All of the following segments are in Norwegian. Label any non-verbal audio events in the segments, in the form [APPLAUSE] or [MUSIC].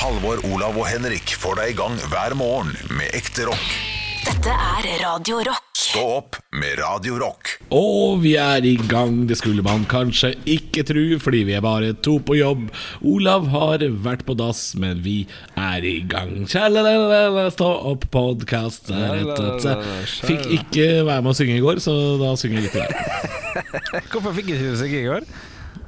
Halvor, Olav og Henrik får deg i gang hver morgen med ekte rock. Dette er Radio Rock. Stå opp med Radio Rock. Og vi er i gang, det skulle man kanskje ikke tro, fordi vi er bare to på jobb. Olav har vært på dass, men vi er i gang. Stå opp, podkast. Fikk ikke være med å synge i går, så da synger jeg litt i dag. [LAUGHS] Hvorfor fikk ikke du seg i går?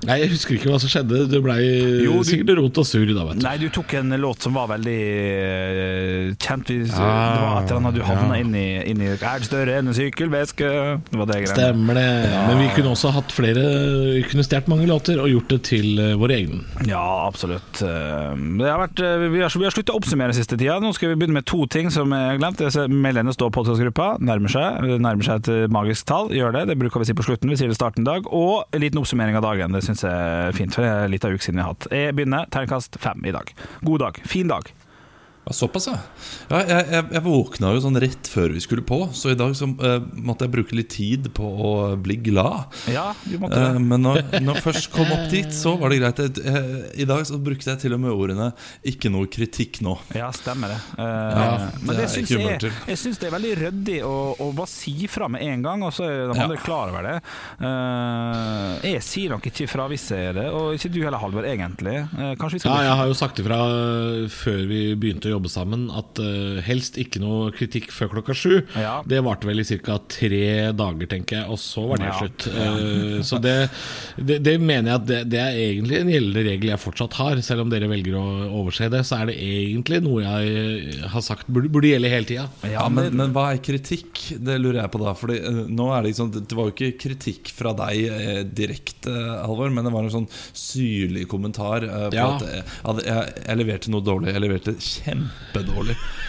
Nei, Jeg husker ikke hva som skjedde. Det blei Jo, du- sikkert rot og sur da, vet du. Nei, du tok en låt som var veldig uh, kjent. Vi- Det Ah, var et eller annet du havna ja. inn i, inn i Er det større enn en sykkelveske? Det var det greiene. Stemmer det. Men vi kunne også hatt flere Vi kunne stjålet mange låter og gjort det til våre egne. Ja, absolutt. Eh, Det har vært, eh, vi har, vi har sluttet å oppsummere siste tida. Nå skal vi begynne med to ting som jeg har glemt. Det er Meld henne stå podkastgruppa. Nærmer seg. Nærmer seg et magisk tall. Gjør det. Det bruker vi si på slutten. Vi sier det starten dag. Og en liten oppsummering av dagen. Det syns jeg er fint, for det er litt av uke siden vi har hatt. Jeg begynner. Terningkast fem i dag. God dag. Fin dag. Ja, såpass, ja. ja jeg, jeg, jeg våkna jo sånn rett før vi skulle på, så i dag så, uh, måtte jeg bruke litt tid på å bli glad. Ja, du måtte det. men når [LAUGHS] når jeg først kom opp dit, så var det greit. Jeg- I dag så brukte jeg til og med ordene 'ikke noe kritikk nå'. Ja, stemmer det. Uh, Ja, men det det syns jeg, jeg syns det er veldig ryddig å, å bare si fra med en gang, og så er de Ja. andre klar over det. Eh, jeg sier nok ikke fra hvis jeg er det, og ikke du heller, Halvor, egentlig. Kanskje vi skal Ja, jeg har jo sagt ifra før vi begynte å jobbe sammen at uh, helst ikke noe kritikk før klokka sju. Ja. Det varte vel i ca. tre dager, tenker jeg, og så var det Ja. slutt. Uh, så det, det, det mener jeg at det, det er egentlig en gjeldende regel jeg fortsatt har. Selv om dere velger å overse det, så er det egentlig noe jeg har sagt burde, burde gjelde hele tida. Ja, men, men hva er kritikk? Det lurer jeg på da. Fordi uh, nå er Det liksom Det var jo ikke kritikk fra deg eh, direkte, Halvor, men det var en sånn syrlig kommentar eh, på Ja. at jeg, jeg, jeg leverte noe dårlig. Jeg leverte kjempedårlig. [LAUGHS]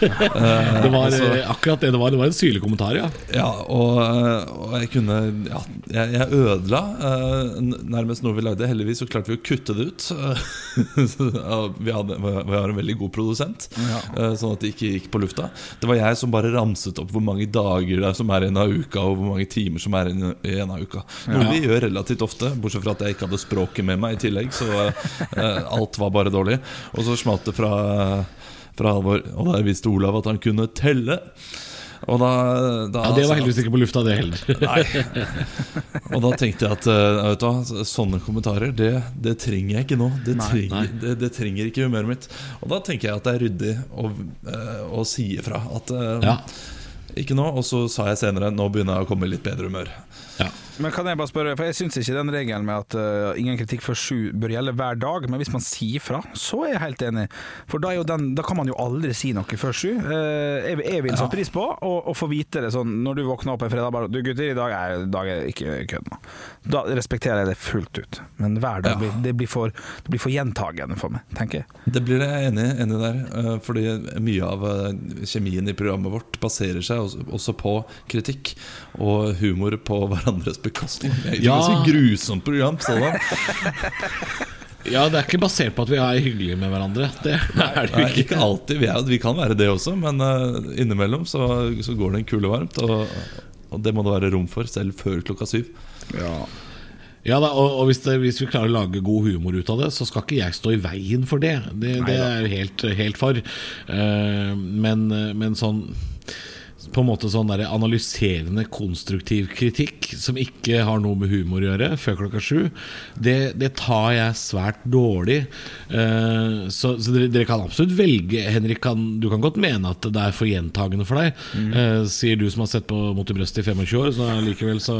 Det var altså- øh, akkurat det det var. Det var en syrlig kommentar, ja. Ja, og, eh, og jeg kunne Ja, jeg, jeg ødela eh, nærmest noe vi lagde. Heldigvis så klarte vi å kutte det ut. [LAUGHS] Vi, hadde, vi har en veldig god produsent, ja. sånn at det ikke gikk på lufta. Det var jeg som bare ramset opp hvor mange dager det er som er i en av uka, og hvor mange timer som er i en av uka. Noe vi gjør relativt ofte, bortsett fra at jeg ikke hadde språket med meg i tillegg. Så eh, alt var bare dårlig. Og så smalt det fra, fra Halvor, og der visste Olav at han kunne telle. Og da, da ja det var heldigvis ikke på lufta, det heller. [LAUGHS] Nei. og da tenkte jeg at eh, du sånne kommentarer, det, det trenger jeg ikke nå. Det trenger, det, det trenger ikke humøret mitt. Og da tenker jeg at det er ryddig å, eh, å si ifra. At eh, Ja. ikke nå. Og så sa jeg senere nå begynner jeg å komme i litt bedre humør. Ja. Men kan jeg bare spørre, for jeg syns ikke den regelen med at uh, ingen kritikk før sju bør gjelde hver dag, men hvis man sier fra, så er jeg helt enig. For da, jo den, da kan man jo aldri si noe før sju. Uh, jeg, jeg vil så pris på å, få vite det sånn når du våkner opp en fredag bare Du gutter, i dag er, dag er ikke kødd nå. Da respekterer jeg det fullt ut. Men hver dag Ja. blir, det, blir for, det blir for gjentagende for meg, tenker jeg. Det blir jeg enig, enig der. Uh, Fordi mye av kjemien i programmet vårt baserer seg også- også på kritikk og humor på [LAUGHS] hverandres bekostning. Det er Ja. et ganske grusomt program. Sånn. [LAUGHS] ja, det er ikke basert på at vi er hyggelige med hverandre. Det er det jo Nei, ikke. ikke alltid. Vi, er, vi kan være det også, men uh, innimellom så, så går det en kule varmt. Og, og det må det være rom for, selv før klokka syv. Ja da, og, og hvis, det, hvis vi klarer å lage god humor ut av det, så skal ikke jeg stå i veien for det. Det, det er jeg helt, helt for. Uh, men, men sånn på en måte sånn der analyserende, konstruktiv kritikk som ikke har noe med humor å gjøre, før klokka sju, det, det tar jeg svært dårlig. Uh, så så dere, dere kan absolutt velge Henrik, kan, du kan godt mene at det er for gjentagende for deg. Eh, sier du som har sett på Mot i brøstet i 25 år, så likevel så,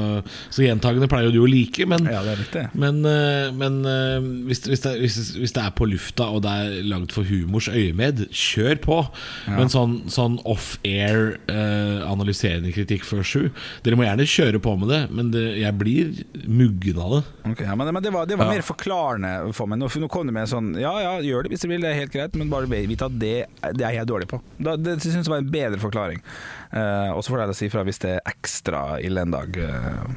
så gjentagende pleier jo du å like. Men, Ja, det riktig. men, uh, men hvis, hvis, det, hvis, hvis det er på lufta og det er lagd for humors øyemed, kjør på. Men sånn, sånn off-air eh, analyserende kritikk før sju Dere må gjerne kjøre på med det, men det, jeg blir muggen av det. Okay, ja, men, men det var, det var mer forklarende for meg. Nå, nå kom det med sånn Ja ja, gjør det hvis du vil, det er helt greit, men bare vite at det, det er jeg dårlig på. Da, det synes jeg var en bedre forklaring. Uh, og så får dere si fra hvis det er ekstra ille en dag. Uh.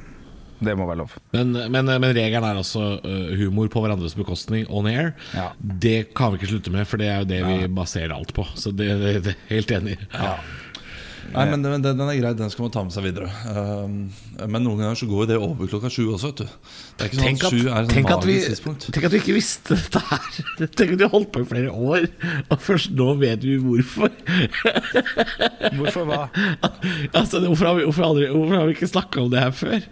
det må være lov. Men, men, men regelen er altså eh, humor på hverandres bekostning on air. Ja. Det kan vi ikke slutte med, for det er jo det vi baserer alt på. Så det, det, det er helt enig i. Nei, men den, den den er grei, den skal man ta med seg videre. Um, men noen ganger så går jo det over klokka sju også, vet du. Det er ikke sånn Tenk at at, sju er sånn vi, magisk tidspunkt. tenk at vi ikke visste dette her. [LAUGHS] Tenk at vi har holdt på i flere år, og først nå vet vi hvorfor. [LAUGHS] Hvorfor hva? Altså, hvorfor, har vi, hvorfor, aldri, hvorfor har vi ikke snakka om det her før?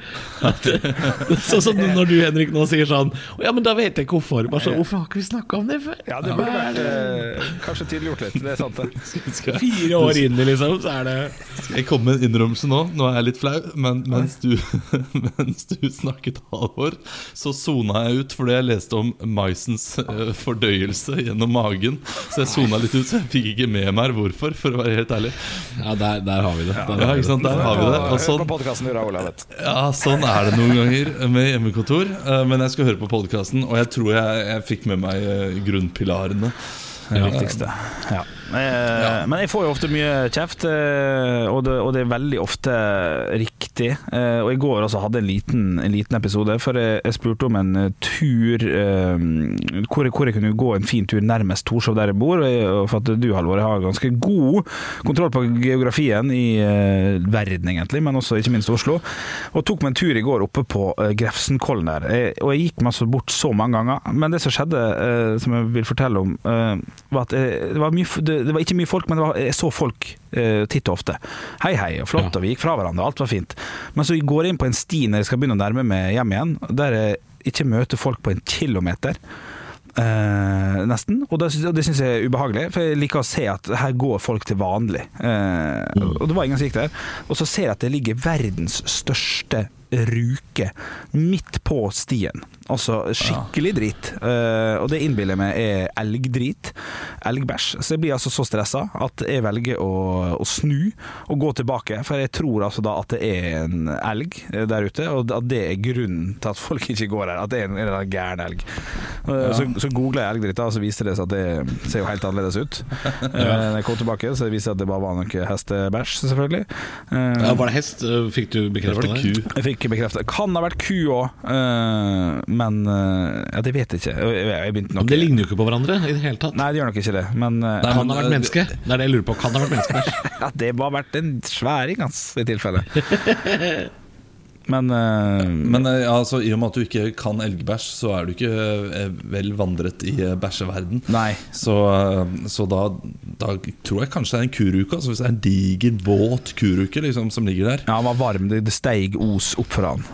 [LAUGHS] Sånn som når du Henrik nå sier sånn Ja, men da vet jeg ikke hvorfor. Bare så, hvorfor har ikke vi snakka om det før? Ja, det burde vært eh, kanskje tydeliggjort litt. Det er sant, det. Fire år inn i liksom, så er det skal jeg komme med en innrømmelse nå? Nå er jeg litt flau, men mens du, [LAUGHS] mens du snakket, Halvor, så sona jeg ut fordi jeg leste om maisens eh, fordøyelse gjennom magen. Så jeg sona litt ut, så jeg fikk ikke med meg hvorfor, for å være helt ærlig. Ja, der, der har vi det. Der Ja, ikke sant, Der har vi det. Og sånn, ja, sånn er det noen ganger med hjemmekontor. eh, Men jeg skal høre på podkasten, og jeg tror jeg, jeg fikk med meg eh, grunnpilarene. Det viktigste. det viktigste. Ja. Eh, Men jeg får jo ofte mye kjeft, eh, og det, og det er veldig ofte riktig. Eh, Og i går også hadde en liten, en liten episode, for jeg, jeg spurte om en eh, tur eh, hvor, jeg, hvor jeg kunne gå en fin tur nærmest Torshov der jeg bor. For at du, Halvor, har ganske god kontroll på geografien i eh, verden, egentlig, men også ikke minst Oslo. Og tok meg en tur i går oppe på eh, Grefsenkollen der. Og jeg gikk meg altså bort så mange ganger. Men det som skjedde, eh, som jeg vil fortelle om, eh, var at eh, det, var mye, det, det var ikke mye folk, men det var, jeg så folk uh, titt og ofte. Hei, hei, og flott, Ja. og vi gikk fra hverandre, alt var fint. Men så går jeg inn på en sti når jeg skal begynne å nærme meg hjem igjen, der jeg ikke møter folk på en kilometer. Uh, nesten. Og det, og det syns jeg er ubehagelig, for jeg liker å se at her går folk til vanlig. Eh, Og det var ingen som gikk der. Og så ser jeg at det ligger verdens største ruke midt på stien. Altså skikkelig drit. Uh, og det innbiller jeg meg er elgdrit. Elgbæsj. Så jeg blir altså så stressa at jeg velger å, å snu og gå tilbake. For jeg tror altså da at det er en elg eh, der ute, og at det er grunnen til at folk ikke går her. At det er en, en eller annen gæren elg. Eh, Så, så googler jeg elgdritt, og så viser det seg at det ser jo helt annerledes ut. ja. [LAUGHS] Når jeg kom tilbake, så viser det at det bare var noe hestebæsj, selvfølgelig. Uh, Ja, var det hest? Fikk du Det var det ku. jeg fikk bekreftet. Kan ha vært ku òg, men eh, ja, det vet jeg ikke. Jeg, jeg begynte nok Men det ligner jo ikke på hverandre i det hele tatt. Nei, det gjør nok ikke det, men eh, Nei, han det vært eh, menneske? Det er det jeg lurer på. Kan ha vært menneske? [LAUGHS] ja, det må ha vært en sværing, hans, i tilfelle. [LAUGHS] Men, uh, Men uh, altså, i og med at du ikke kan elgbæsj, så er du ikke uh, vel vandret i bæsjeverden. Nei. Så, så da, da tror jeg kanskje det er en kuruke. Altså hvis det er en diger, våt kuruke liksom, som ligger der. Ja, han var varm. Det, det steig os opp fra han.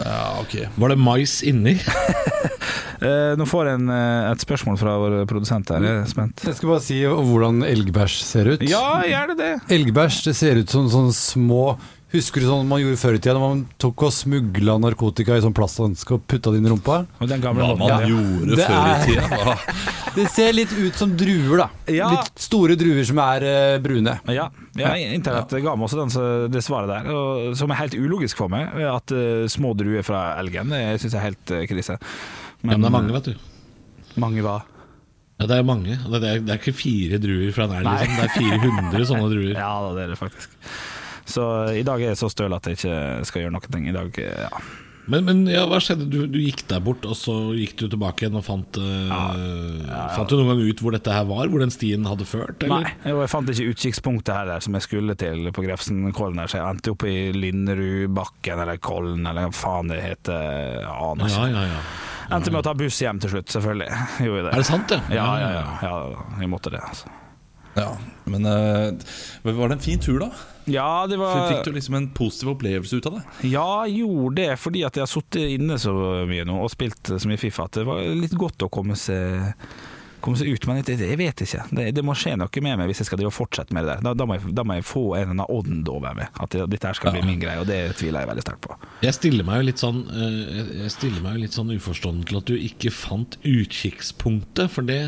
Ja, ok Var det mais inni? [LAUGHS] Eh, nå får jeg en, eh, et spørsmål fra vår produsent her. Jeg er spent. Jeg skal bare si hvordan elgbæsj ser ut. Ja, gjør det det? Elgbæsj det ser ut som sånne små Husker du sånn man gjorde før i tida, når man tok og smugla narkotika i sånn plasthanske og putta det inn i rumpa? Og den gamle Hva man ja. gjorde Det før i tida. [LAUGHS] Det ser litt ut som druer, da. Ja. Litt store druer som er uh, brune. Ja, ja internett ga meg også den, det svaret der, og, som er helt ulogisk for meg. At uh, små druer fra elgen det syns jeg er helt uh, krise. Ja, men det er mange, vet du. Mange hva? Ja, det er mange. Det er, det er ikke fire druer fra en elg, liksom. Det er 400 sånne druer. [LAUGHS] Ja det er det faktisk. Så i dag er jeg så støl at jeg ikke skal gjøre noe. I dag, ja. Men, men ja, hva skjedde? Du, du gikk der bort, og så gikk du tilbake igjen og fant eh, Fant du noen gang ut hvor dette her var? Hvor den stien hadde ført? Eller? Nei, jeg fant ikke utkikkspunktet her som jeg skulle til på Grefsenkollen. Så jeg endte opp i Linderudbakken eller Kollen eller hva faen det heter. Aner Ja, ikke. ja, ja. Endte med å ta buss hjem til slutt, selvfølgelig. [LAUGHS] Det. Er det sant, ja? Ja, ja, ja, ja. Jeg måtte det, altså. Ja, men eh, var det en fin tur, da? Ja, det var Fikk du liksom en positiv opplevelse ut av det? Ja, gjorde det fordi at jeg har sittet inne så mye nå og spilt så mye Fifa at det var litt godt å komme seg Komme seg ut, med det, jeg vet ikke. Det, det må skje noe med meg hvis jeg skal fortsette med det der. Da, da, må, jeg, da må jeg få en eller annen ånd over meg. At det, dette her skal bli min greie, og det tviler jeg veldig sterkt på. Jeg stiller meg jo litt sånn eh, jeg- Jeg stiller meg jo litt sånn uforstående til at du ikke fant utkikkspunktet. For det,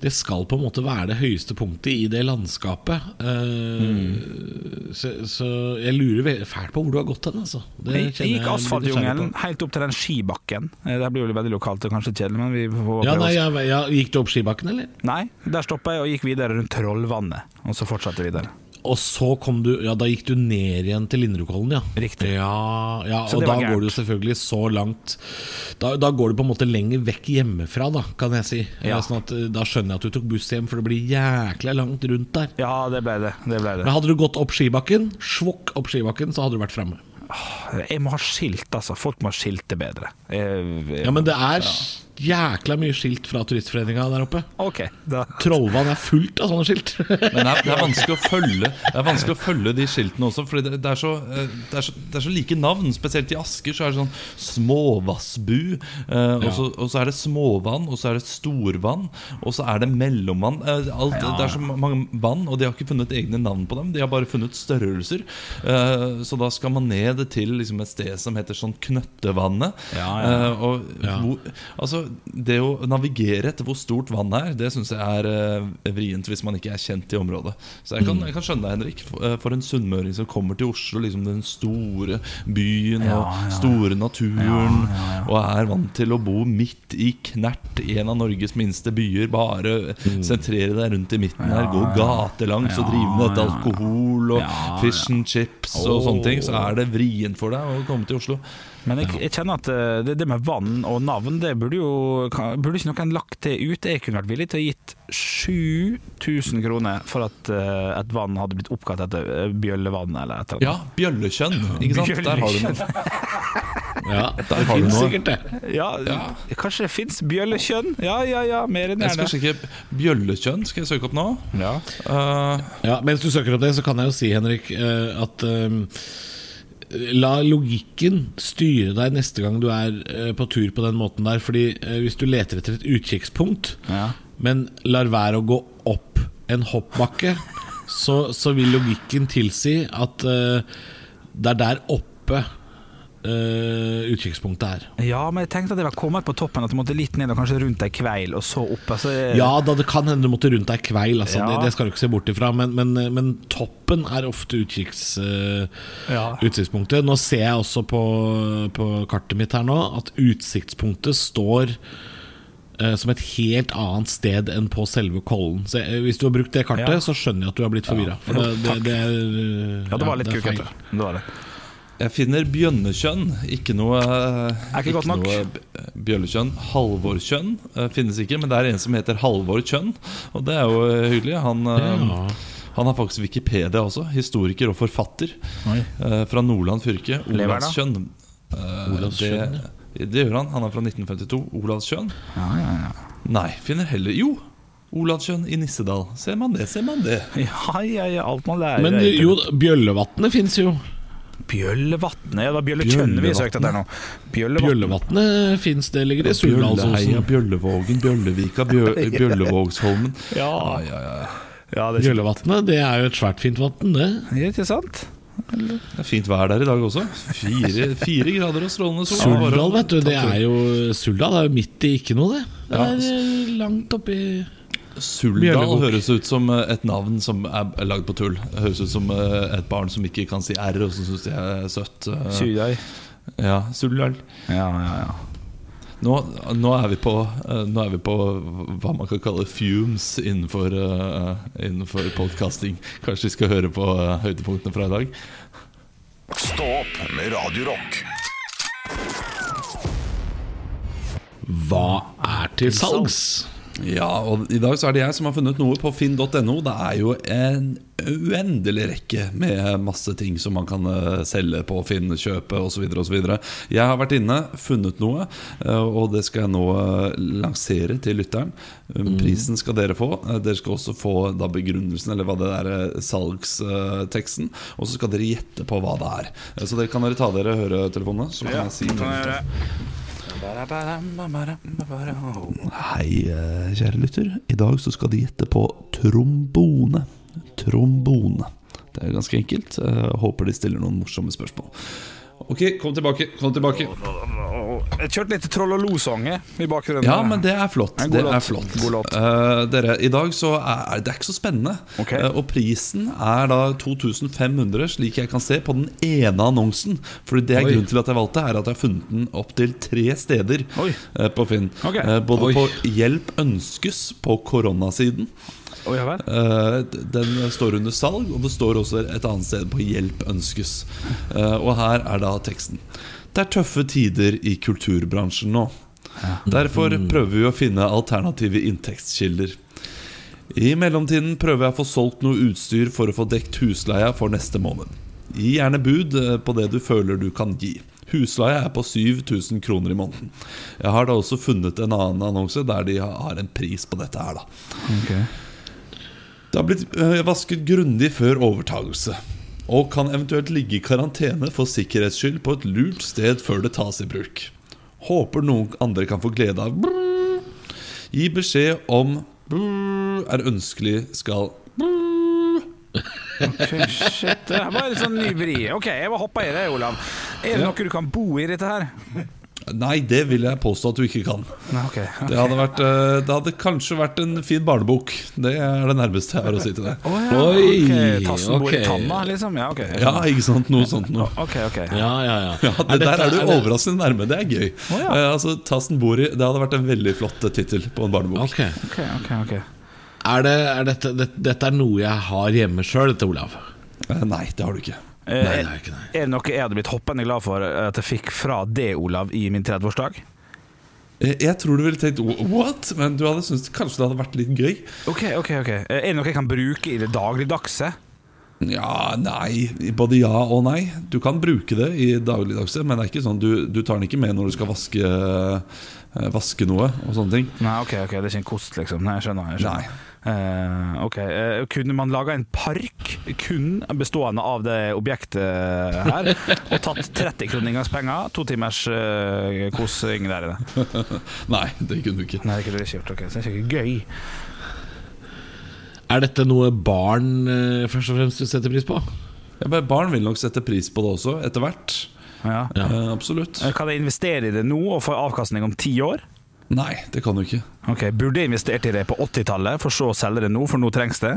det skal på en måte være det høyeste punktet i det landskapet. Mm. så, så jeg lurer fælt på hvor du har gått hen, altså. Det Jeg, jeg gikk asfaltjungelen helt opp til den skibakken. Eh, Det blir jo veldig lokalt og kanskje kjedelig, men vi får Ja, nei, jeg, jeg, jeg Gikk du opp skibakken, eller? Nei, der stoppa jeg og gikk videre rundt Trollvannet, og så fortsatte videre. Og så kom du Ja, da gikk du ned igjen til Linderudkollen, ja. Riktig. Ja, ja og da går du selvfølgelig så langt da, da går du på en måte lenger vekk hjemmefra, da, kan jeg si. Ja. Sånn at, eh, da skjønner jeg at du tok buss hjem, for det blir jækla langt rundt der. Ja, det ble det. det, ble det. Men hadde du gått opp skibakken, svokk opp skibakken, så hadde du vært framme. Jeg må ha skilt, altså. Folk må ha skilt det bedre. Jeg, jeg, Ja, men det er jækla mye skilt fra Turistforeninga der oppe. Ok, da Trollvann er fullt av sånne skilt. Men det er, det er vanskelig å følge Det er vanskelig å følge de skiltene også. Fordi det, det, er så, eh, det, er så, det er så like navn. Spesielt i Asker så er det sånn Småvassbu. Eh, og, så, og så er det småvann, og så er det storvann, og så er det mellomvann. Eh, alt, Det er så mange vann, og de har ikke funnet egne navn på dem. De har bare funnet størrelser. Eh, så da skal man ned til liksom, et sted som heter sånn Knøttevannet. Ja, ja. Eh, og Ja. hvor, altså, det å navigere etter hvor stort vann er, det syns jeg er eh, vrient hvis man ikke er kjent i området. Så jeg kan, Mm. jeg kan skjønne deg, Henrik. For, eh, for en sunnmøring som kommer til Oslo, liksom den store byen Ja, og ja. store naturen, Ja, og er vant til å bo midt i Knert, en av Norges minste byer. Bare Mm. sentrere deg rundt i midten her, gå gatelangs og drive med dette alkohol og fish and chips og sånne ting, så er det vrient for deg å komme til Oslo. Men jeg, jeg kjenner at eh, det, det med vann og navn, det burde jo Burde ikke noen lagt det ut? Jeg kunne vært villig til å gitt 7000 kroner for at uh, et vann hadde blitt oppkalt etter eh, Bjøllevann eller et eller annet. Ja, bjøllekjønn. Ikke sant? Der har du noe. [LAUGHS] Ja, det har du noe. sikkert det. Ja, Kanskje det fins bjøllekjønn? Ja, ja, ja, mer enn Jeg skal sjekke bjøllekjønn. Skal jeg søke opp nå? Ja. Uh, Ja, Mens du søker opp det, så kan jeg jo si, Henrik, uh, at La logikken styre deg neste gang du er eh, på tur på den måten der. Fordi eh, hvis du leter etter et utkikkspunkt, Ja. men lar være å gå opp en hoppbakke, [LAUGHS] så, så vil logikken tilsi at uh, det er der oppe eh, utkikkspunktet er. ja, men jeg tenkte at jeg var kommet på toppen, at du måtte litt ned og kanskje rundt ei kveil, og så opp. Altså, jeg- Ja, da det kan hende du måtte rundt deg kveil, altså, Ja. det, det skal du ikke se bort ifra. Men, men, men toppen er ofte utkikks, uh, Ja. utsiktspunktet. Nå ser jeg også på, på kartet mitt her nå at utsiktspunktet står eh, som et helt annet sted enn på selve Kollen. Så eh, Hvis du har brukt det kartet, Ja. så skjønner jeg at du har blitt forvirra. For det, det, det, Ja, det var litt det kukete. Det var det. Jeg finner bjønnekjønn. Ikke noe Er ikke ikke noe bjøllekjønn. Halvorkjønn eh, finnes ikke, men det er en som heter Halvor Kjønn, og det er jo eh, hyggelig. Han eh, Ja. Han har faktisk Wikipedia også. Historiker og forfatter. Oi. fra Nordland fylke. Olavskjønn. Eh, Olavskjønn, det, det gjør han. Han er fra 1952. Olavskjønn. Ja, ja, ja. Nei, finner heller Jo! Olavskjønn i Nissedal. Ser man det, ser man det. Ja, ja, ja, alt man lærer. Men jo, Bjøllevatnet fins jo. Bjøllevatnet, ja, det var vi søkte etter nå. Bjøllevatnet fins, det ligger i Suldalsosen. Bjøllevågen, Bjøllevika, [LAUGHS] Bjøllevågsholmen. Ja, ja, ja. ja, det Bjøllevatnet, det er jo et svært fint vann, det. Ja, Ikke sant? Det er fint vær der i dag også. Fire, fire grader og strålende sol. Suldal, vet du. Det er jo Suldal er jo midt i ikke noe, det. Det er langt oppi Suldal høres ut som eh, et navn som er lagd på tull. Det høres ut som eh, et barn som ikke kan si R, og som syns det er søtt. Eh, Sydøy. Ja, Suldal. Ja, ja, ja. Nå, nå, er vi på, nå er vi på hva man kan kalle fumes innenfor, uh, innenfor podcasting. Kanskje vi skal høre på høydepunktene fra i dag. Stå opp med Radiorock. Hva er til salgs? Ja, og i dag så er det jeg som har funnet noe på finn.no. Det er jo en uendelig rekke med masse ting som man kan eh, selge på Finn, kjøpe osv. osv. Jeg har vært inne, funnet noe, eh, og det skal jeg nå eh, lansere til lytteren. Um, Prisen skal dere få. Dere skal også få da begrunnelsen, eller hva det er salgsteksten. Og så skal dere gjette på hva det er. Så dere kan dere ta dere høretelefonene, så kan jeg si kan jeg gjøre. Hei, eh, kjære lytter. I dag så skal de gjette på trombone. Trombone. Det er ganske enkelt. Jeg håper de stiller noen morsomme spørsmål. Ok, kom tilbake. kom tilbake Jeg kjørte litt Troll og Lo-sange i bakgrunnen. Ja, men det er flott. Det er flott. God låt. Eh, dere, I dag så er det er ikke så spennende. Okay. Uh, og prisen er da 2500, slik jeg kan se, på den ene annonsen. Fordi det er Oi. grunnen til at jeg valgte, er at jeg har funnet den opptil tre steder eh, på Finn. Okay. Både Oi. på Hjelp ønskes på koronasiden. Å, ja. Eh, Den står under salg, og det står også et annet sted på 'hjelp ønskes'. Eh, Og her er da teksten. Det er tøffe tider i kulturbransjen nå. Derfor prøver vi å finne alternative inntektskilder. I mellomtiden prøver jeg å få solgt noe utstyr for å få dekt husleia for neste måned. Gi gjerne bud eh, på det du føler du kan gi. Husleia er på 7000 kroner i måneden. Jeg har da også funnet en annen annonse der de har en pris på dette her, da. Det har blitt øh, vasket grundig før overtagelse. Og kan eventuelt ligge i karantene for sikkerhets skyld på et lurt sted før det tas i bruk. Håper noen andre kan få glede av brrr. Gi beskjed om brrr er ønskelig skal brrr. Okay, Shit, det var en sånn ny vri. Ok, jeg må hoppe i det, Olav. Er det noe du kan bo i dette her? Nei, det vil jeg påstå at du ikke kan. Okay, okay. Det hadde, vært, øh, det hadde kanskje vært en fin barnebok. Det er det nærmeste jeg har å si til det. Oh, ja, Oi, okay. Tassen bor i tanna, liksom? Ja. Ja, ikke sant? Noe sånt noe. Ja, ja, ja. Ja, det Er Der er du er det- overraskende nærme. Det er gøy. Oh, ja. Eh, altså, Tassen bor i Det hadde vært en veldig flott tittel på en barnebok. Okay. Okay, okay, ok. Er, det, er dette, det, dette er noe jeg har hjemme sjøl, dette, Olav? Eh, nei, det har du ikke. Eh, Nei, det er ikke det. Er det noe jeg hadde blitt hoppende glad for at jeg fikk fra det, Olav, i min 30-årsdag? Eh, Jeg tror du ville tenkt what? Men du hadde syntes kanskje det hadde vært litt gøy. Ok, ok, ok Eh, Er det noe jeg kan bruke i det dagligdagse? Ja, nei. Både ja og nei. Du kan bruke det i dagligdagse, men det er ikke sånn du, du tar den ikke med når du skal vaske, vaske noe og sånne ting. Nei, ok, ok, det er ikke en kost, liksom. Nei, jeg skjønner. Jeg skjønner. Eh, ok, uh, Kunne man laga en park kun bestående av det objektet her, og tatt 30 kroner inngangspenger, to timers uh, kosing der inne? [LAUGHS] Nei, det kunne du ikke. Nei, det kunne du ikke gjort. ok, Så det er ikke gøy. Er dette noe barn eh, først og fremst setter pris på? Ja, men barn vil nok sette pris på det også, etter hvert. Ja. Ja. Eh, absolutt. Eh, Kan jeg investere i det nå og få avkastning om ti år? Nei, det kan du ikke. Ok, Burde jeg investert i det på 80-tallet, for så å selge det nå, for nå trengs det?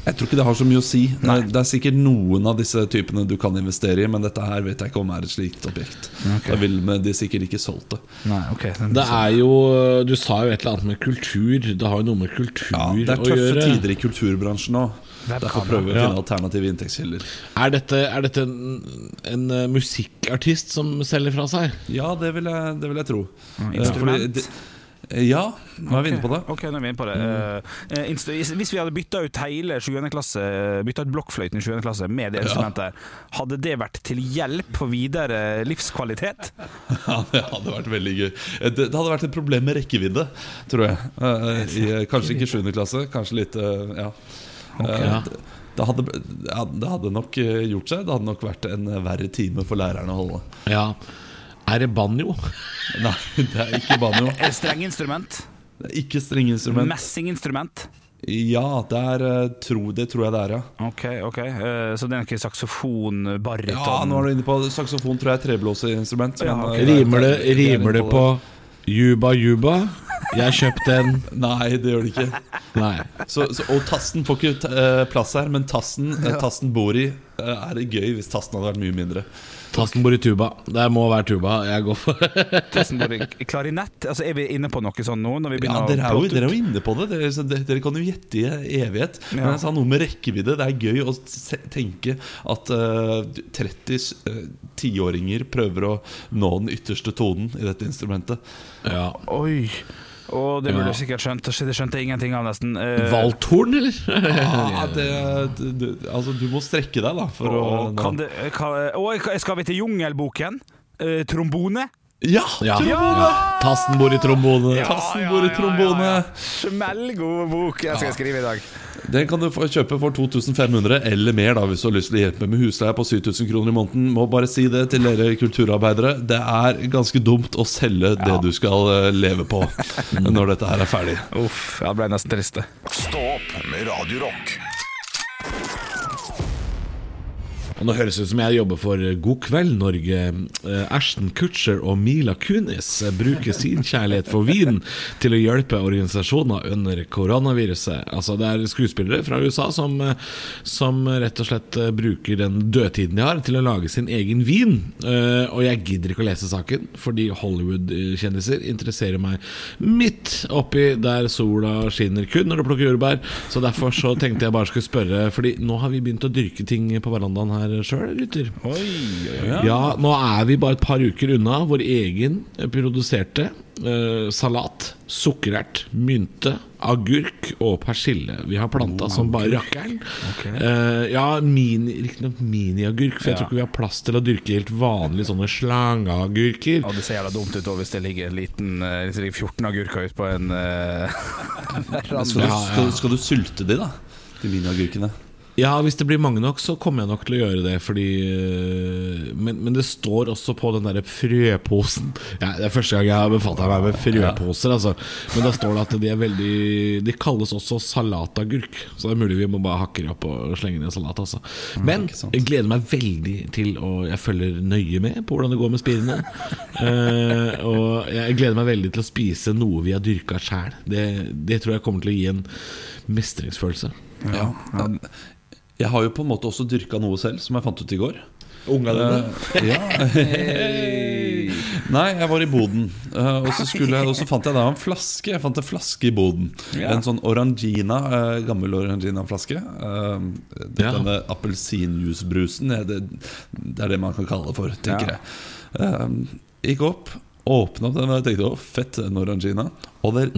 Jeg tror ikke det har så mye å si. Nei. Det er sikkert noen av disse typene du kan investere i, men dette her vet jeg ikke om er et slikt objekt. Okay. Da ville de sikkert ikke solgt det. Nei, okay, Det er jo Du sa jo et eller annet med kultur. Det har jo noe med kultur å gjøre. Ja, Det er tøffe tider i kulturbransjen nå. Derfor prøver vi å finne alternative inntektskilder. Er dette, er dette en, en eh, musikkartist som selger fra seg? Ja, det vil jeg, det vil jeg tro. Eh, Instrument? Ja, nå er vi inne på det. Ok, nå er vi inne på det. Eh, eh, hvis vi hadde bytta ut hele 7. klasse Bytta ut blokkfløyten i 7. klasse med det instrumentet, hadde det vært til hjelp for videre livskvalitet? [LAUGHS] Ja, det hadde vært veldig gøy. Det, det hadde vært et problem med rekkevidde, tror jeg. Uh, I, kanskje ikke 7. klasse, kanskje litt uh, Ja. Eh, Ja. det, hadde, det hadde nok eh, gjort seg. Det hadde nok vært en eh, verre time for lærerne å holde. Ja. Er det banjo? [LAUGHS] Nei, det er ikke banjo. Er det strengeinstrument? Det er ikke strengeinstrument. Messinginstrument? Ja, det, er, eh, tro, det tror jeg det er, ja. Ok, ok Eh, Så det er ikke saksofon, baryton Ja, nå er du inne på Saksofon tror jeg er treblåseinstrument. Ja, okay. eh, Rimer det, er rimer det på Juba Juba? Jeg kjøpte en Nei, det gjør det ikke. Nei. Så, så, og tasten får ikke eh, plass her, men tasten, eh, tasten bor i, eh, er det gøy hvis tasten hadde vært mye mindre. Tasten bor i tuba. Det må være tuba. Jeg går for [LAUGHS] Testen i klarinett Altså Er vi inne på noe sånn nå? Når vi Ja, dere er, jo, dere er jo inne på det. Dere, dere, dere kan jo gjette i evighet. Men jeg sa noe med rekkevidde. Det er gøy å tenke at uh, 30 eh, tiåringer prøver å nå den ytterste tonen i dette instrumentet. ja. Oi Og det burde Ja. sikkert skjønt Det skjønte jeg ingenting av nesten Eh, Valthorn, eller? Ja, det, du, altså, du må strekke deg, da. For å, kan det, kan, jeg skal vi til Jungelboken? Eh, trombone? Ja! Ja. ja. Tassen bor i trombone. Tassen bor i trombone. Smellgod bok jeg skal skrive i dag. Den kan du få kjøpe for 2500 eller mer da hvis du har lyst til å hjelpe med husleie på 7000 kroner i måneden. Må bare si det til dere kulturarbeidere. Det er ganske dumt å selge det du skal eh, leve på [LAUGHS] når dette her er ferdig. Uff, jeg ble nesten trist. Stopp med Radio Rock. Og nå høres det ut som jeg jobber for God kveld Norge. Eh, Ashton Kutcher og Mila Kunis eh, bruker sin kjærlighet for vin til å hjelpe organisasjoner under koronaviruset. Altså Det er skuespillere fra USA som, eh, som rett og slett bruker den dødtiden de har, til å lage sin egen vin. Og jeg gidder ikke å lese saken, fordi Hollywood-kjendiser interesserer meg midt oppi der sola skinner kun når du plukker jordbær. Så derfor så tenkte jeg bare skulle spørre, Fordi nå har vi begynt å dyrke ting på verandaen her sjøl, gutter. Ja, nå er vi bare et par uker unna vår egen produserte eh, salat, sukkerert, mynte, agurk og persille. Vi har planta som bare rakkeren. Eh, ja, mini, riktignok miniagurk, for jeg tror ikke vi har plass til å dyrke helt vanlige sånne slangeagurker. Ja, det ser jævla dumt ut også, hvis det ligger en liten eh, Hvis det ligger 14 agurker ute på en [LAUGHS] uh, Skal du, Ja, ja. skal, skal du sulte de, da? De miniagurkene? Ja, hvis det blir mange nok, så kommer jeg nok til å gjøre det. Fordi øh, men, men det står også på den derre frøposen ja, Det er første gang jeg har befatta meg med frøposer. Altså. Men da står det at de er veldig De kalles også salatagurk. Så det er mulig vi må bare hakke dem opp og slenge ned salat. Altså. Men jeg gleder meg veldig til å Jeg følger nøye med på hvordan det går med spirene. [LAUGHS] uh, og jeg gleder meg veldig til å spise noe vi har dyrka sjæl. Det, det tror jeg kommer til å gi en mestringsfølelse. Ja, Ja. Jeg har jo på en måte også dyrka noe selv, som jeg fant ut i går. Unga Eh, ja. Nei, jeg var i boden, Uh, og så, jeg, og så fant jeg da en flaske. Jeg fant en flaske i boden. En sånn Orangina, uh, gammel Orangina-flaske. Ja. Denne appelsinjuicebrusen, det, det er det man kan kalle det for, tenker jeg. Eh, gikk opp, åpna opp den og jeg tenkte å, fett, en Orangina. Og det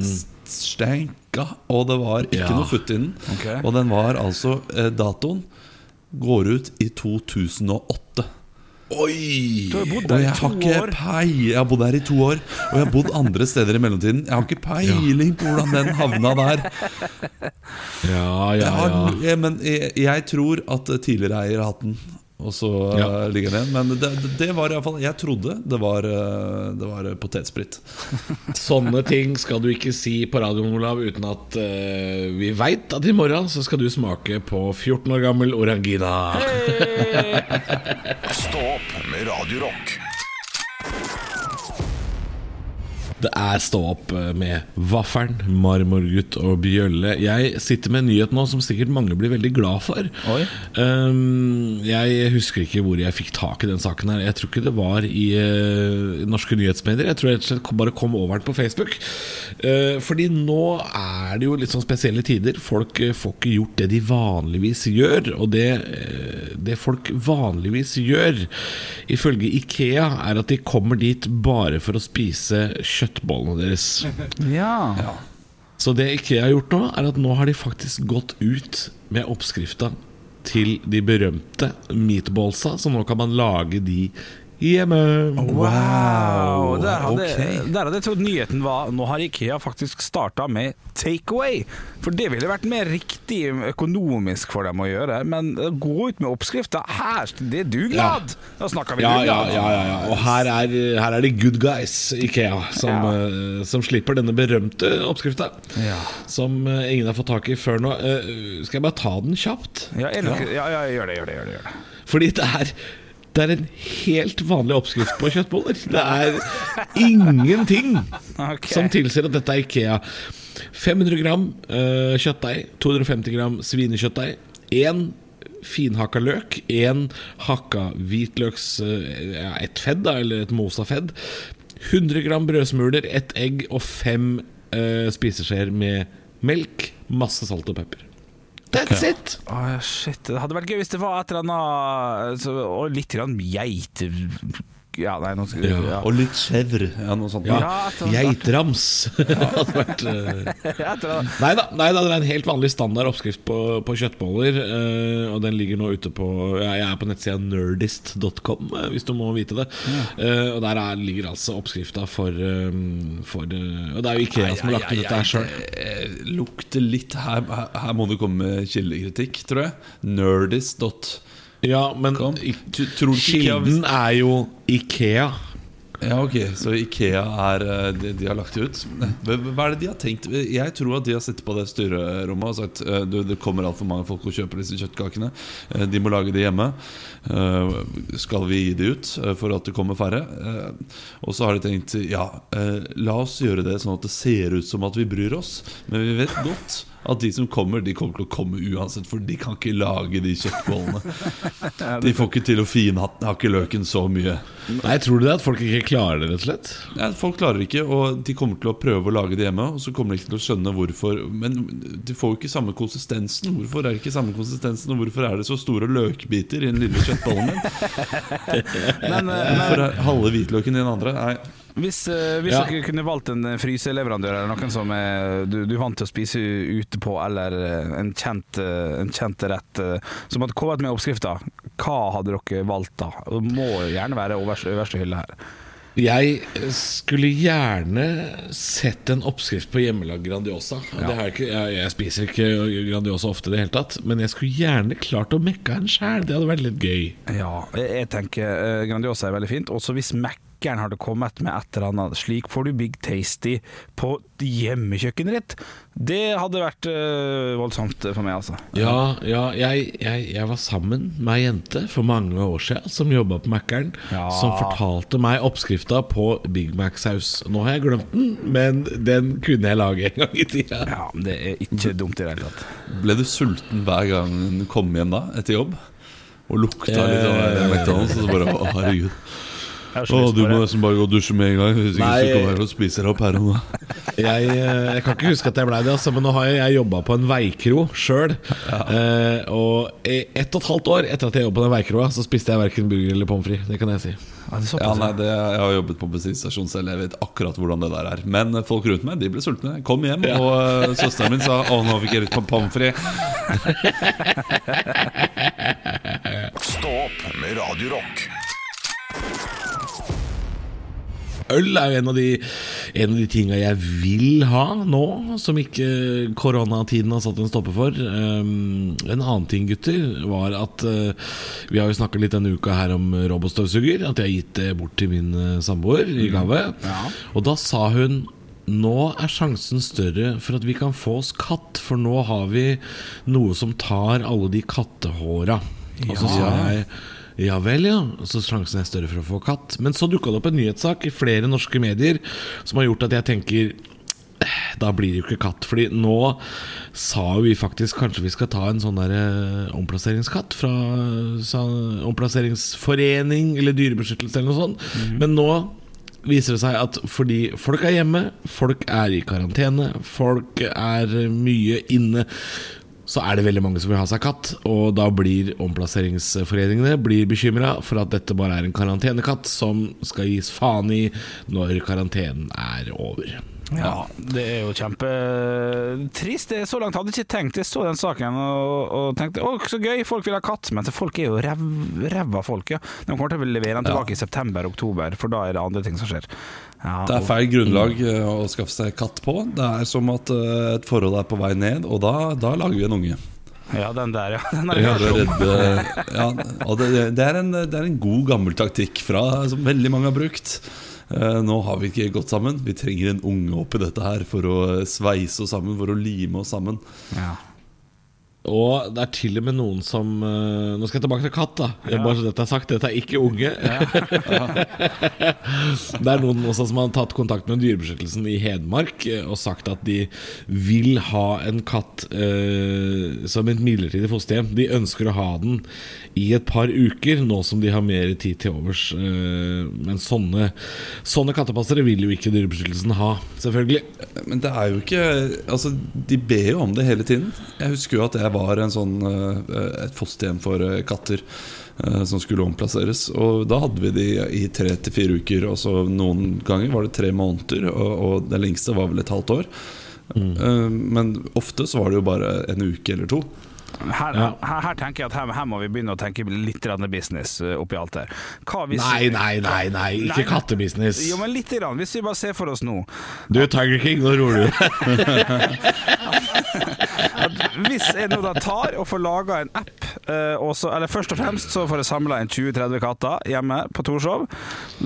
stenka, og det var ikke Ja. noe futt i den. Okay. Og den var altså eh, Datoen går ut i 2008. Oi! Du har bodd der i to år. pei Jeg har bodd her i to år, og jeg har bodd andre steder i mellomtiden. Jeg har ikke peiling på hvordan den havna der. Ja, ja, Jeg, har, ja. jeg, men jeg, jeg tror at tidligere eier har hatt den, og så Ja. eh, ligger den igjen. Men det, det- var iallfall Jeg trodde det var, eh, det var potetspritt. [LAUGHS] Sånne ting skal du ikke si på radioen, Olav, uten at uh, vi veit at i morgen så skal du smake på 14 år gammel Orangina. [LAUGHS] Stå opp med Radio Det er Stå opp eh, med Vaffelen, Marmorgutt og Bjølle. Jeg sitter med en nyhet nå som sikkert mange blir veldig glad for. Um, jeg husker ikke hvor jeg fikk tak i den saken her. Jeg tror ikke det var i uh, norske nyhetsmedier. Jeg tror jeg rett og slett bare kom over den på Facebook. Uh, fordi nå er det jo litt sånn spesielle tider. Folk uh, får ikke gjort det de vanligvis gjør. Og det, det folk vanligvis gjør, ifølge Ikea, er at de kommer dit bare for å spise kjøttbollene deres. Ja. Så det Ikea har gjort nå, er at nå har de faktisk gått ut med oppskrifta til de berømte meatballsa, så nå kan man lage de hjemme. Wow! Der hadde, okay. der hadde jeg trodd nyheten var Nå har Ikea faktisk starta med takeaway. For det ville vært mer riktig økonomisk for dem å gjøre. Men gå ut med oppskrifta. her, det er dugnad! Da snakker vi Ja, ja, dugnad. ja, ja, ja. Og her er, her er det good guys, Ikea, som, eh, som slipper denne berømte oppskrifta. Ja. Som uh, ingen har fått tak i før nå. Uh, skal jeg bare ta den kjapt? Ja, ja, ja, gjør det. Gjør det, gjør det. Fordi det er det er en helt vanlig oppskrift på kjøttboller. Det er ingenting okay. som tilsier at dette er Ikea. 500 gram uh, kjøttdeig, 250 gram svinekjøttdeig, én finhakka løk, én hakka hvitløks Uh, Et fedd, da, eller et mosa fedd. 100 gram brødsmuler, ett egg og fem uh, spiseskjeer med melk. Masse salt og pepper. That's it! Oh, shit. Det hadde vært gøy hvis det var et eller annet Og litt grann geit... Ja, nei, nå skal Ja. ja. Og litt chèvre. Ja, noe sånt. Ja, annet. Geitrams [LAUGHS] hadde vært [LAUGHS] eh, annet. Nei da, det er en helt vanlig standard oppskrift på, på kjøttboller. Uh, og den ligger nå ute på ja, Jeg er på nettsida nerdist.com, uh, hvis du må vite det. Eh, og der er, ligger altså oppskrifta for, eh, for eh, Og det er jo Ikea som har lagt ut dette her sjøl. Eh, lukter litt her, her, må det komme med kildekritikk, tror jeg. Nerdist. Ja, men Kom. kilden er jo Ikea. Ja, ok, Så Ikea er det De, de har lagt det ut. Hva er det de har tenkt? Jeg tror at de har sittet på det styrerommet og sagt eh, du, det kommer altfor mange folk og kjøper disse kjøttkakene. Eh, De må lage det hjemme. Eh, Skal vi gi det ut eh, for at det kommer færre? Eh, Og så har de tenkt ja, eh, la oss gjøre det sånn at det ser ut som at vi bryr oss. Men vi vet godt at de som kommer, de kommer til å komme uansett, for de kan ikke lage de kjøttbollene. [LAUGHS] De får ikke til å finhakke løken så mye. Nei, Tror du det at folk ikke klarer det, rett og slett? Ja, folk klarer ikke, og de kommer til å prøve å lage det hjemme. Og så kommer de ikke til å skjønne hvorfor Men de får jo ikke samme konsistensen. Hvorfor er det ikke samme konsistensen Og hvorfor er det så store løkbiter i den lille kjøttbollen min? [LAUGHS] Hvorfor er halve hvitløken i den andre? Nei, Hvis, eh, hvis Ja. dere kunne valgt en eh, fryseleverandør eller noen som er, du, du er vant til å spise ute på, eller eh, en kjent, eh, en kjent rett eh, som hadde kommet med oppskrifta, hva hadde dere valgt da? Det må gjerne være øverste, øverste hylle her. Jeg skulle gjerne sett en oppskrift på hjemmelagd Grandiosa. Det jeg, ikke, jeg, jeg spiser ikke Grandiosa ofte i det hele tatt, men jeg skulle gjerne klart å mekke en sjæl. Det hadde vært litt gøy. Ja, jeg, jeg tenker eh, Grandiosa er veldig fint. Også hvis Mækkern hadde kommet med et eller annet Slik får du Big Tasty på hjemmekjøkkenet ditt. Det hadde vært øh, voldsomt for meg, altså. Ja, ja jeg, jeg, jeg var sammen med ei jente for mange år siden som jobba på Mækkern, Ja. som fortalte meg oppskrifta på Big Mac-saus. Nå har jeg glemt den, men den kunne jeg lage en gang i tida. Ja, Det er ikke dumt i det hele tatt. Ble du sulten hver gang du kom hjem da, etter jobb? Og lukta litt av der McDonald's, og så bare Å, herregud. Jeg Å, du må nesten bare gå og dusje med en gang. Hvis ikke Nei. så kommer jeg og spiser opp her og nå. [LAUGHS] Jeg, eh, jeg kan ikke huske at jeg blei det, altså, men nå har jeg, jeg jobba på en veikro sjøl. Eh, og ett og et halvt år etter at jeg jobbet på den veikroa, så spiste jeg verken burger eller pommes frites. Det kan jeg si. Ja, Ja, nei, det, Jeg har jobbet på bensinstasjon selv, jeg vet akkurat hvordan det der er. Men eh, folk rundt meg de ble sultne. Kom hjem, Ja. og uh, søsteren min sa å, nå fikk jeg litt på pommes frites. Stå opp med Radio Øl er jo en av de, en av de tinga jeg vil ha nå, som ikke koronatiden har satt en stopper for. Um, en annen ting, gutter, var at uh, vi har jo snakka litt denne uka her om robotstøvsuger. At jeg har gitt det bort til min uh, samboer i gave. Og da sa hun nå er sjansen større for at vi kan få oss katt, for nå har vi noe som tar alle de kattehåra. Og så sa jeg ja vel, ja. Så sjansen er større for å få katt. Men så dukka det opp en nyhetssak i flere norske medier som har gjort at jeg tenker "Eh, da blir det jo ikke katt. Fordi nå sa vi faktisk kanskje vi skal ta en sånn der eh, omplasseringskatt fra omplasseringsforening eller dyrebeskyttelse eller noe sånt. Men nå viser det seg at fordi folk er hjemme, folk er i karantene, folk er mye inne så er det veldig mange som vil ha seg katt, og da blir omplasseringsforeningene blir bekymra for at dette bare er en karantenekatt som skal gis faen i når karantenen er over. Ja, det er jo kjempetrist. Er Så langt hadde jeg ikke tenkt. Jeg så den saken og, og tenkte å, så gøy, folk vil ha katt. Men folk er jo ræva folk, ja. De kommer til å levere den tilbake i september-oktober, for da er det andre ting som skjer. Ja, Det er feil grunnlag eh, å skaffe seg katt på. Det er som at eh, et forhold er på vei ned, og da, da lager vi en unge. Ja, den der, ja. [LAUGHS] Den er Ja, det, er redde, ja, og det, det, er en, det er en god gammel taktikk fra, som veldig mange har brukt. Eh, Nå har vi ikke gått sammen. Vi trenger en unge oppi dette her for å sveise oss sammen, for å lime oss sammen. Ja. Og det er til og med noen som eh, Nå skal jeg tilbake til katt, da. Ja. bare så dette er sagt, dette er ikke unge. [LAUGHS] det er noen også som har tatt kontakt med Dyrebeskyttelsen i Hedmark eh, og sagt at de vil ha en katt eh, som et midlertidig fosterhjem. De ønsker å ha den i et par uker, nå som de har mer tid til overs. Eh, men sånne, sånne kattepassere vil jo ikke Dyrebeskyttelsen ha, selvfølgelig. Men det er jo ikke Altså, de ber jo om det hele tiden. Jeg husker jo at jeg var en sånn, eh, et fosterhjem for eh, katter eh, som skulle omplasseres. Og da hadde vi de i tre til fire uker. Og så noen ganger var det tre måneder, og, og det lengste var vel et halvt år. Mm. Men ofte så var det jo bare en uke eller to. Her, her, her tenker jeg at her, her må vi begynne å tenke litt business oppi alt hvis Nei, nei, nei, nei ikke Nei, kattebusiness. Jo, men litt grann. Hvis vi bare ser for oss nå Du, Tiger King, nå roer du [LAUGHS] [LAUGHS] Hvis jeg nå da tar og får laga en app Eh, så, eller først og fremst så får jeg samla inn 20-30 katter hjemme på Torshov.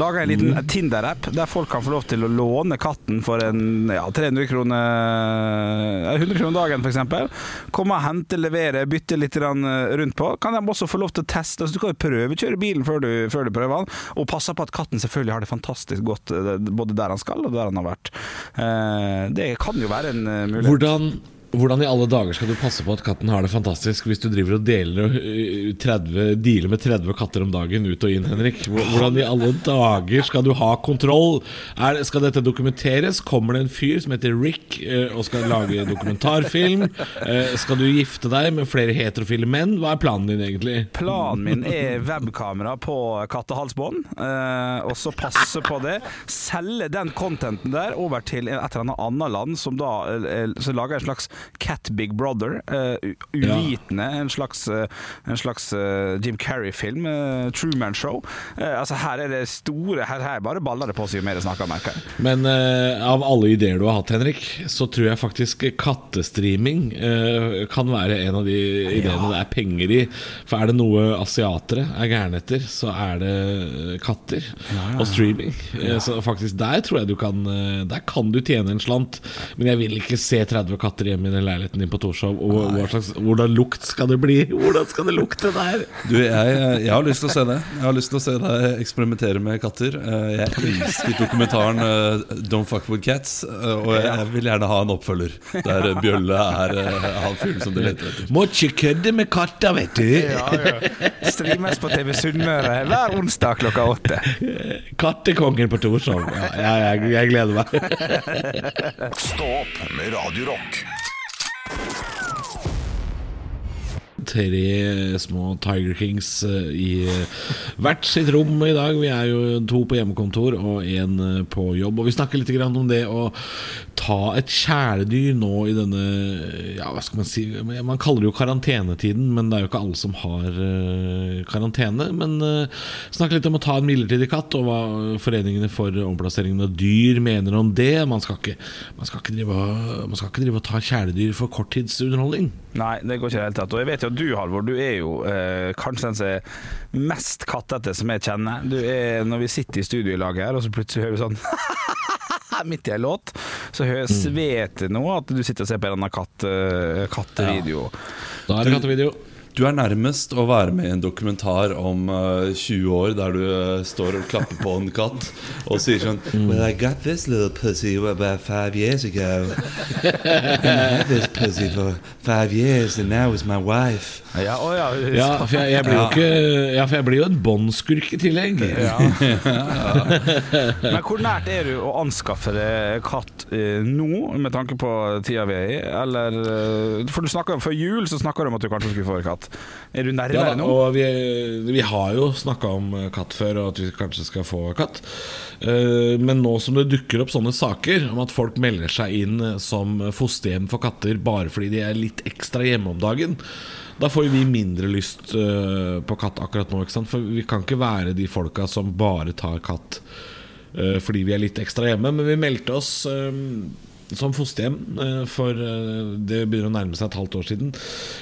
Laga en liten Tinder-app der folk kan få lov til å låne katten for en ja, 300 kroner eh, 100 kroner dagen, f.eks. Komme og hente, levere, bytte litt eh, rundt på. Kan de også få lov til å teste. Altså, du kan jo prøvekjøre bilen før du, før du prøver den, og passe på at katten selvfølgelig har det fantastisk godt eh, både der han skal og der han har vært. Eh, det kan jo være en eh, mulighet. Hvordan, hvordan i alle dager skal du passe på at katten har det fantastisk hvis du driver og deler øh, 30, dealer med 30 katter om dagen ut og inn, Henrik? Hvordan i alle dager skal du ha kontroll? Er, skal dette dokumenteres? Kommer det en fyr som heter Rick øh, og skal lage dokumentarfilm? Eh, skal du gifte deg med flere heterofile menn? Hva er planen din egentlig? Planen min er webkamera på kattehalsbånd, eh, og så passe på det. Selge den contenten der over til et eller annet land som da eh, som lager en slags Cat Big Brother. eh, uvitende. En slags, eh, en slags eh, Jim Carrey-film. Truman Show. Altså Her er det store Her, her bare baller det på seg jo mer det snakker, merker jeg. Men av alle ideer du har hatt, Henrik, så tror jeg faktisk kattestreaming kan være en av de ideene det er penger i. For er det noe asiatere er gærne etter, så er det katter og streaming. Så faktisk der tror jeg du kan Der kan du tjene en slant. Men jeg vil ikke se 30 katter hjemme i den leiligheten din på Torshov. Og hva slags, hvordan lukt skal det bli? Hvordan skal det lukte der? Du, jeg, jeg har lyst til å se det. Jeg har lyst til å se deg eksperimentere med katter. Eh, Jeg elsket dokumentaren eh, 'Don't Fuck With Cats', eh, og jeg vil gjerne ha en oppfølger der Bjølle er han fyren som du leter etter. Må ikke kødde med katter, vet du. Streames på TV Sunnmøre hver onsdag klokka åtte. Kattekongen på Torshov. Ja, jeg, jeg, jeg gleder meg. Stå opp med Radio Tre små Tiger Kings eh, i eh, hvert sitt rom i dag. Vi er jo to på hjemmekontor og én eh, på jobb. Og vi snakker litt om det å ta et kjæledyr nå i denne Ja, hva skal man si Man kaller det jo karantenetiden, men det er jo ikke alle som har uh, karantene. Men uh, snakke litt om å ta en midlertidig katt, og hva foreningene for omplasseringen av dyr mener om det. Man skal ikke, man skal ikke, drive, man skal ikke drive og ta kjæledyr for korttidsunderholdning. Nei, det går ikke i det hele tatt. Og jeg vet jo at du, Halvor, du er jo uh, kanskje den som er mest kattete som jeg kjenner. Du er, Når vi sitter i studio i lag her, og så plutselig hører vi sånn [LAUGHS] Midt i en låt, så hører jeg vet jeg nå at du sitter og ser på en eller annen katt, eh, kattevideo. Da er det kattevideo. Du er nærmest å være med i en dokumentar om uh, 20 år der du uh, står og klapper på en katt og sier sånn Well, I got this little pussy about five years ago. I had this pussy for five years, and now it's my wife. Ja, å ja. Ja, for jeg, jeg blir jo ikke Ja, for jeg blir jo en båndskurk i tillegg. Ja. [LAUGHS] Men hvor nært er du å anskaffe deg katt uh, nå, med tanke på tida vi er i? Eller eh, For du snakket før jul, så snakka du om at du kanskje skulle få katt. Er du Ja, nærmere da, nå? og vi, vi har jo snakka om eh, katt før, og at vi kanskje skal få katt. Eh, Men nå som det dukker opp sånne saker om at folk melder seg inn eh, som fosterhjem for katter bare fordi de er litt ekstra hjemme om dagen, da får vi mindre lyst på katt akkurat nå. For vi kan ikke være de folka som bare tar katt fordi vi er litt ekstra hjemme. Men vi meldte oss som fosterhjem, eh, for eh, det begynner å nærme seg et halvt år siden.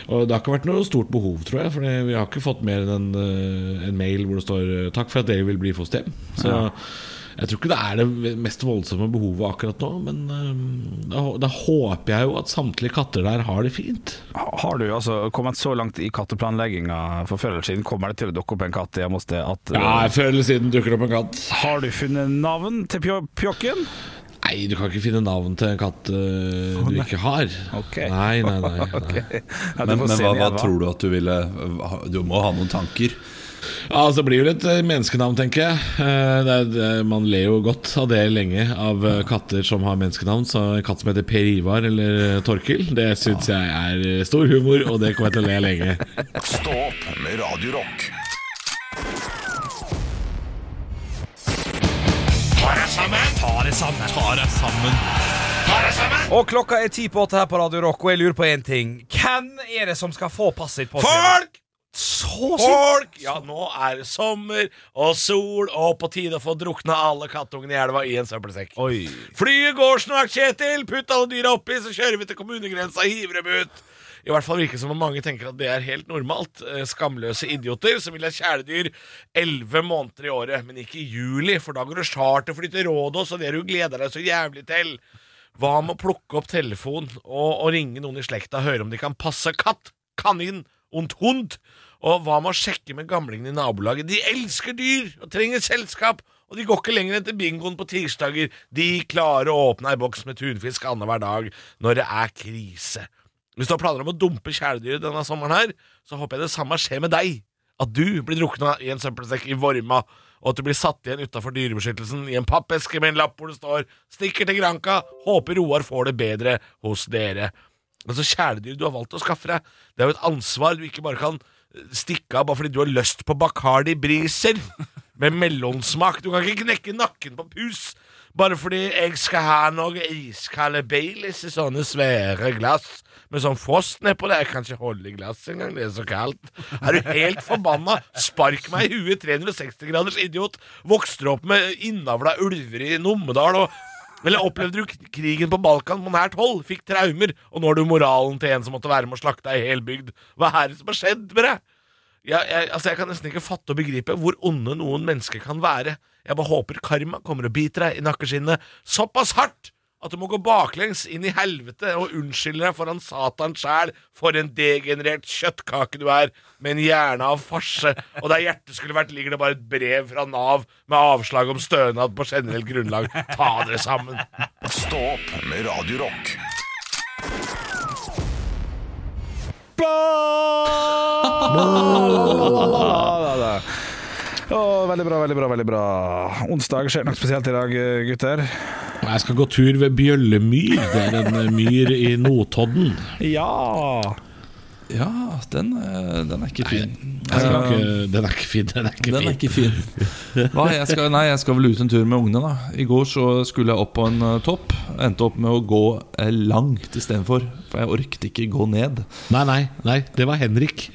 Og det har ikke vært noe stort behov, tror jeg. For vi har ikke fått mer enn en, eh, en mail hvor det står 'takk for at dere vil bli fosterhjem'. Så jeg tror ikke det er det mest voldsomme behovet akkurat nå. Men da, da håper jeg jo at samtlige katter der har det fint. Har du altså kommet så langt i katteplanlegginga for før eller siden? Kommer det til å dukke opp en katt hjemme hos deg Ja, Før eller siden dukker det opp en katt. Har du funnet navn til pjokken? Nei, du kan ikke finne navn til en katt eh, du ikke har. Ok. Nei, nei, nei, [LAUGHS] nei. okay. Ja, Men, men hva, hva tror du at du ville Du må ha noen tanker. Ja, altså Det blir jo litt eh, menneskenavn, tenker jeg. Eh, Det er, det, man ler jo godt av det lenge, av eh, katter som har menneskenavn. Så en katt som heter Per Ivar eller eh, Torkil, det syns jeg er eh, stor humor, og det kommer jeg til å le lenge. Stå sammen. Ta deg sammen. Og klokka er ti på åtte her på Radio Rock, og jeg lurer på én ting. Hvem er det som skal få passet sitt på Folk! Så Folk! Ja, nå er det sommer og sol, og på tide å få drukna alle kattungene i elva i en søppelsekk. Oi. Flyet går snart, Kjetil! Putt alle dyra oppi, så kjører vi til kommunegrensa og hiver dem ut. I hvert fall virke som om mange tenker at det er helt normalt. Eh, Skamløse idioter som vil ha kjæledyr elleve måneder i året, men ikke i juli, for da går det charterfly til Rådås, og det du gleder deg så jævlig til. Hva med å plukke opp telefonen og, og ringe noen i slekta og høre om de kan passe katt, kanin und hund? Og hva med å sjekke med gamlingene i nabolaget? De elsker dyr og trenger selskap, og de går ikke lenger til bingoen på tirsdager. De klarer å åpne ei boks med tunfisk annenhver dag når det er krise. Hvis du har planer om å dumpe kjæledyret denne sommeren her, så håper jeg det samme skjer med deg. At du blir drukna i en søppelsekk i Vorma, og at du blir satt igjen utafor Dyrebeskyttelsen i en pappeske med en lapp hvor det står 'Stikker til Granka. Håper Roar får det bedre hos dere'. Altså Kjæledyr du har valgt å skaffe deg, det er jo et ansvar du ikke bare kan eh, stikke av bare fordi du har lyst på Bacardi Briser med melonsmak. Du kan ikke knekke nakken på pus bare fordi jeg skal ha noe iskalde Baileys i sånne svære glass med sånn frost nedpå det. Jeg kan ikke holde i glasset engang, det er så kaldt. Er du helt forbanna? Spark meg i huet, 360 graders idiot. Vokste opp med innavla ulver i Numedal og eller opplevde du krigen på Balkan på nært hold? Fikk traumer, og nå har du moralen til en som måtte være med å slakte ei hel bygd. Hva er det som har skjedd med deg? Jeg, jeg, altså jeg kan nesten ikke fatte og begripe hvor onde noen mennesker kan være. Jeg bare håper karma kommer og biter deg i nakkeskinnet såpass hardt at du må gå baklengs inn i helvete og unnskylde deg foran Satan sjæl for en degenerert kjøttkake du er, med en hjerne av farse, og der hjertet skulle vært, ligger det bare et brev fra Nav med avslag om stønad på generelt grunnlag. Ta dere sammen. Stå opp med Radio Å, veldig bra, veldig bra. veldig bra Onsdag skjer noe spesielt i dag, gutter. Jeg skal gå tur ved Bjøllemyr. Det er en myr i Notodden. Ja! Ja, den, eh, den er ikke fin. Nei, skal ikke, den er ikke fin. Den er ikke Den er fin. ikke fin. Hva, jeg skal, nei, jeg skal vel ut en tur med ungene. da I går så skulle jeg opp på en eh, topp. Endte opp med å gå eh, langt istedenfor. For jeg orket ikke gå ned. Nei, nei, nei, det var Henrik. [LAUGHS]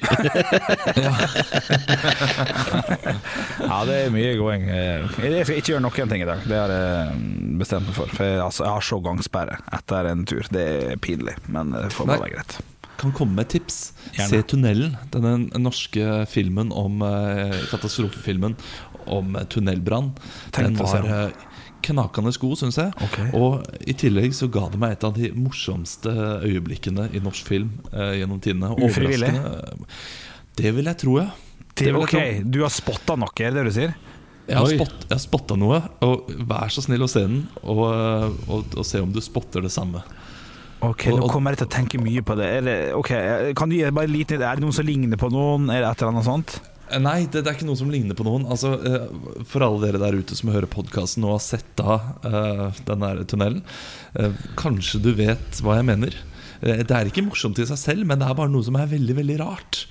Ja, det er mye gåing. Jeg skal ikke gjøre noen ting i dag. Det har jeg bestemt meg for. For jeg, altså, jeg har så gangsperre etter en tur. Det er pinlig, men det får bare være greit. Kan komme med et tips. Gjerne. Se 'Tunnelen'. Denne norske filmen om eh, katastrofefilmen om eh, tunnelbrann. Den var eh, knakende god, syns jeg. Okay. Og i tillegg så ga det meg et av de morsomste øyeblikkene i norsk film eh, gjennom tidene. Ufrivillig? Det vil jeg tro, ja. Det ok, tro. du har spotta noe, er det det du sier? Jeg har, spott, jeg har spotta noe, og vær så snill å se den, og, og, og se om du spotter det samme. Ok, Nå kommer jeg til å tenke mye på det. Er det, okay, kan du gi bare liten Er det noen som ligner på noen? Er det et eller annet sånt? Eh, Nei, det, det er ikke noe som ligner på noen. Altså, eh, For alle dere der ute som hører podkasten og har sett av uh, den der tunnelen, uh, kanskje du vet hva jeg mener. Uh, det er ikke morsomt i seg selv, men det er bare noe som er veldig, veldig rart.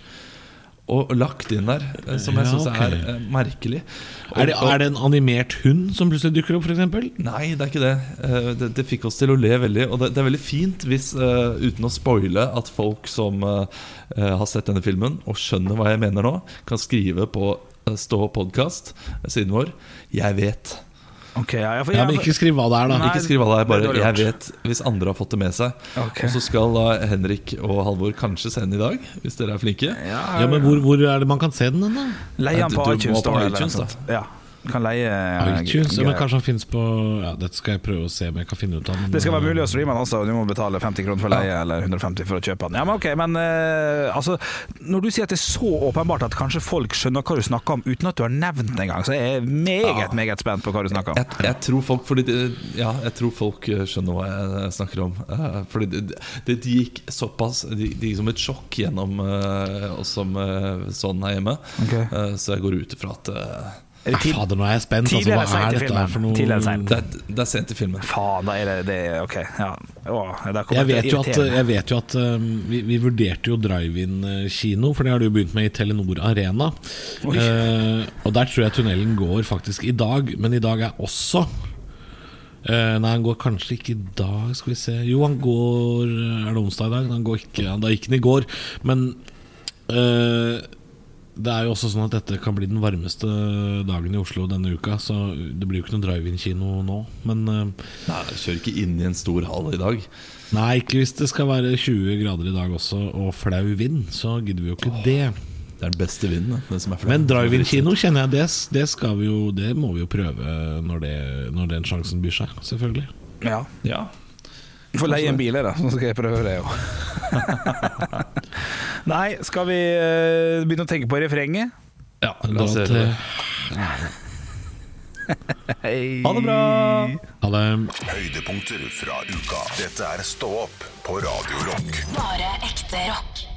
Og lagt inn der, eh, som jeg Ja, syns er eh, merkelig. Og- Er det, er det en animert hund som plutselig dukker opp, f.eks.? Nei, det er ikke det. Eh, Det, det fikk oss til å le veldig. Og det, det er veldig fint, hvis, uten å spoile, at folk som har sett denne filmen og skjønner hva jeg mener nå, kan skrive på Stå podkast, siden vår 'Jeg vet'. Ok, ja, ja, for, Ja, men ikke skriv hva det er, da. Nei, Ikke skriv hva det er, det er bare 'jeg vet', hvis andre har fått det med seg. Okay. Og så skal da Henrik og Halvor kanskje se den i dag, hvis dere er flinke. ja, Ja, men hvor, hvor er det man kan se den, da? Leie den på iTunes, da. Ja, kan leie eh, iTunes? Ja, men kanskje han finnes på Ja, Dette skal jeg prøve å se om jeg kan finne ut av. Det skal være mulig å streame den, altså. Du må betale 50 kroner for leie eller 150 for å kjøpe den. Ja, men ok, men uh, altså Når du sier at det er så åpenbart at kanskje folk skjønner hva du snakker om uten at du har nevnt det engang, så er jeg meget, meget spent på hva du snakker om. Jeg, jeg tror folk fordi det, Ja, jeg tror folk eh, skjønner hva jeg snakker om. Eh, Fordi det, det, de gikk såpass Det de gikk som et sjokk gjennom eh, oss som eh, sånn her hjemme. okay. Eh, Så jeg går ut ifra at eh, Er det Fader, nå er jeg spent. Altså, Tidlig eller hva er dette filmen? for noe? Eller det, det er sent i filmen. Faen, da er det, det er Ok, ja. Åh, Jeg vet jo at, jeg vet jo at um, vi, vi vurderte jo drive-in-kino, for det har du jo begynt med i Telenor Arena. Uh, og der tror jeg tunnelen går faktisk i dag, men i dag er også uh, Nei, han går kanskje ikke i dag, skal vi se Jo, han går Er det onsdag i dag? Han går ikke, han, da gikk han i går. Men eh, det er jo også sånn at dette kan bli den varmeste dagen i Oslo denne uka, så det blir jo ikke noen drive-in-kino nå. Men eh, Nei, kjør ikke inn i en stor hall i dag. nei, ikke hvis det skal være 20 grader i dag også, og flau vind, så gidder vi jo ikke det. Det er den beste vinden. Den som er flau. Men drive-in-kino kjenner jeg det, det skal vi jo Det må vi jo prøve når, det, når den sjansen byr seg, selvfølgelig. Ja. Ja. Få leie en bil, jeg, da, så skal jeg prøve det òg. [LAUGHS] Nei, skal vi eh, begynne å tenke på refrenget? ja, la oss gjøre det. [LAUGHS] Hei. Ha det bra! Ha det. Høydepunkter fra uka. Dette er Stå opp på Radio Rock. Bare ekte rock.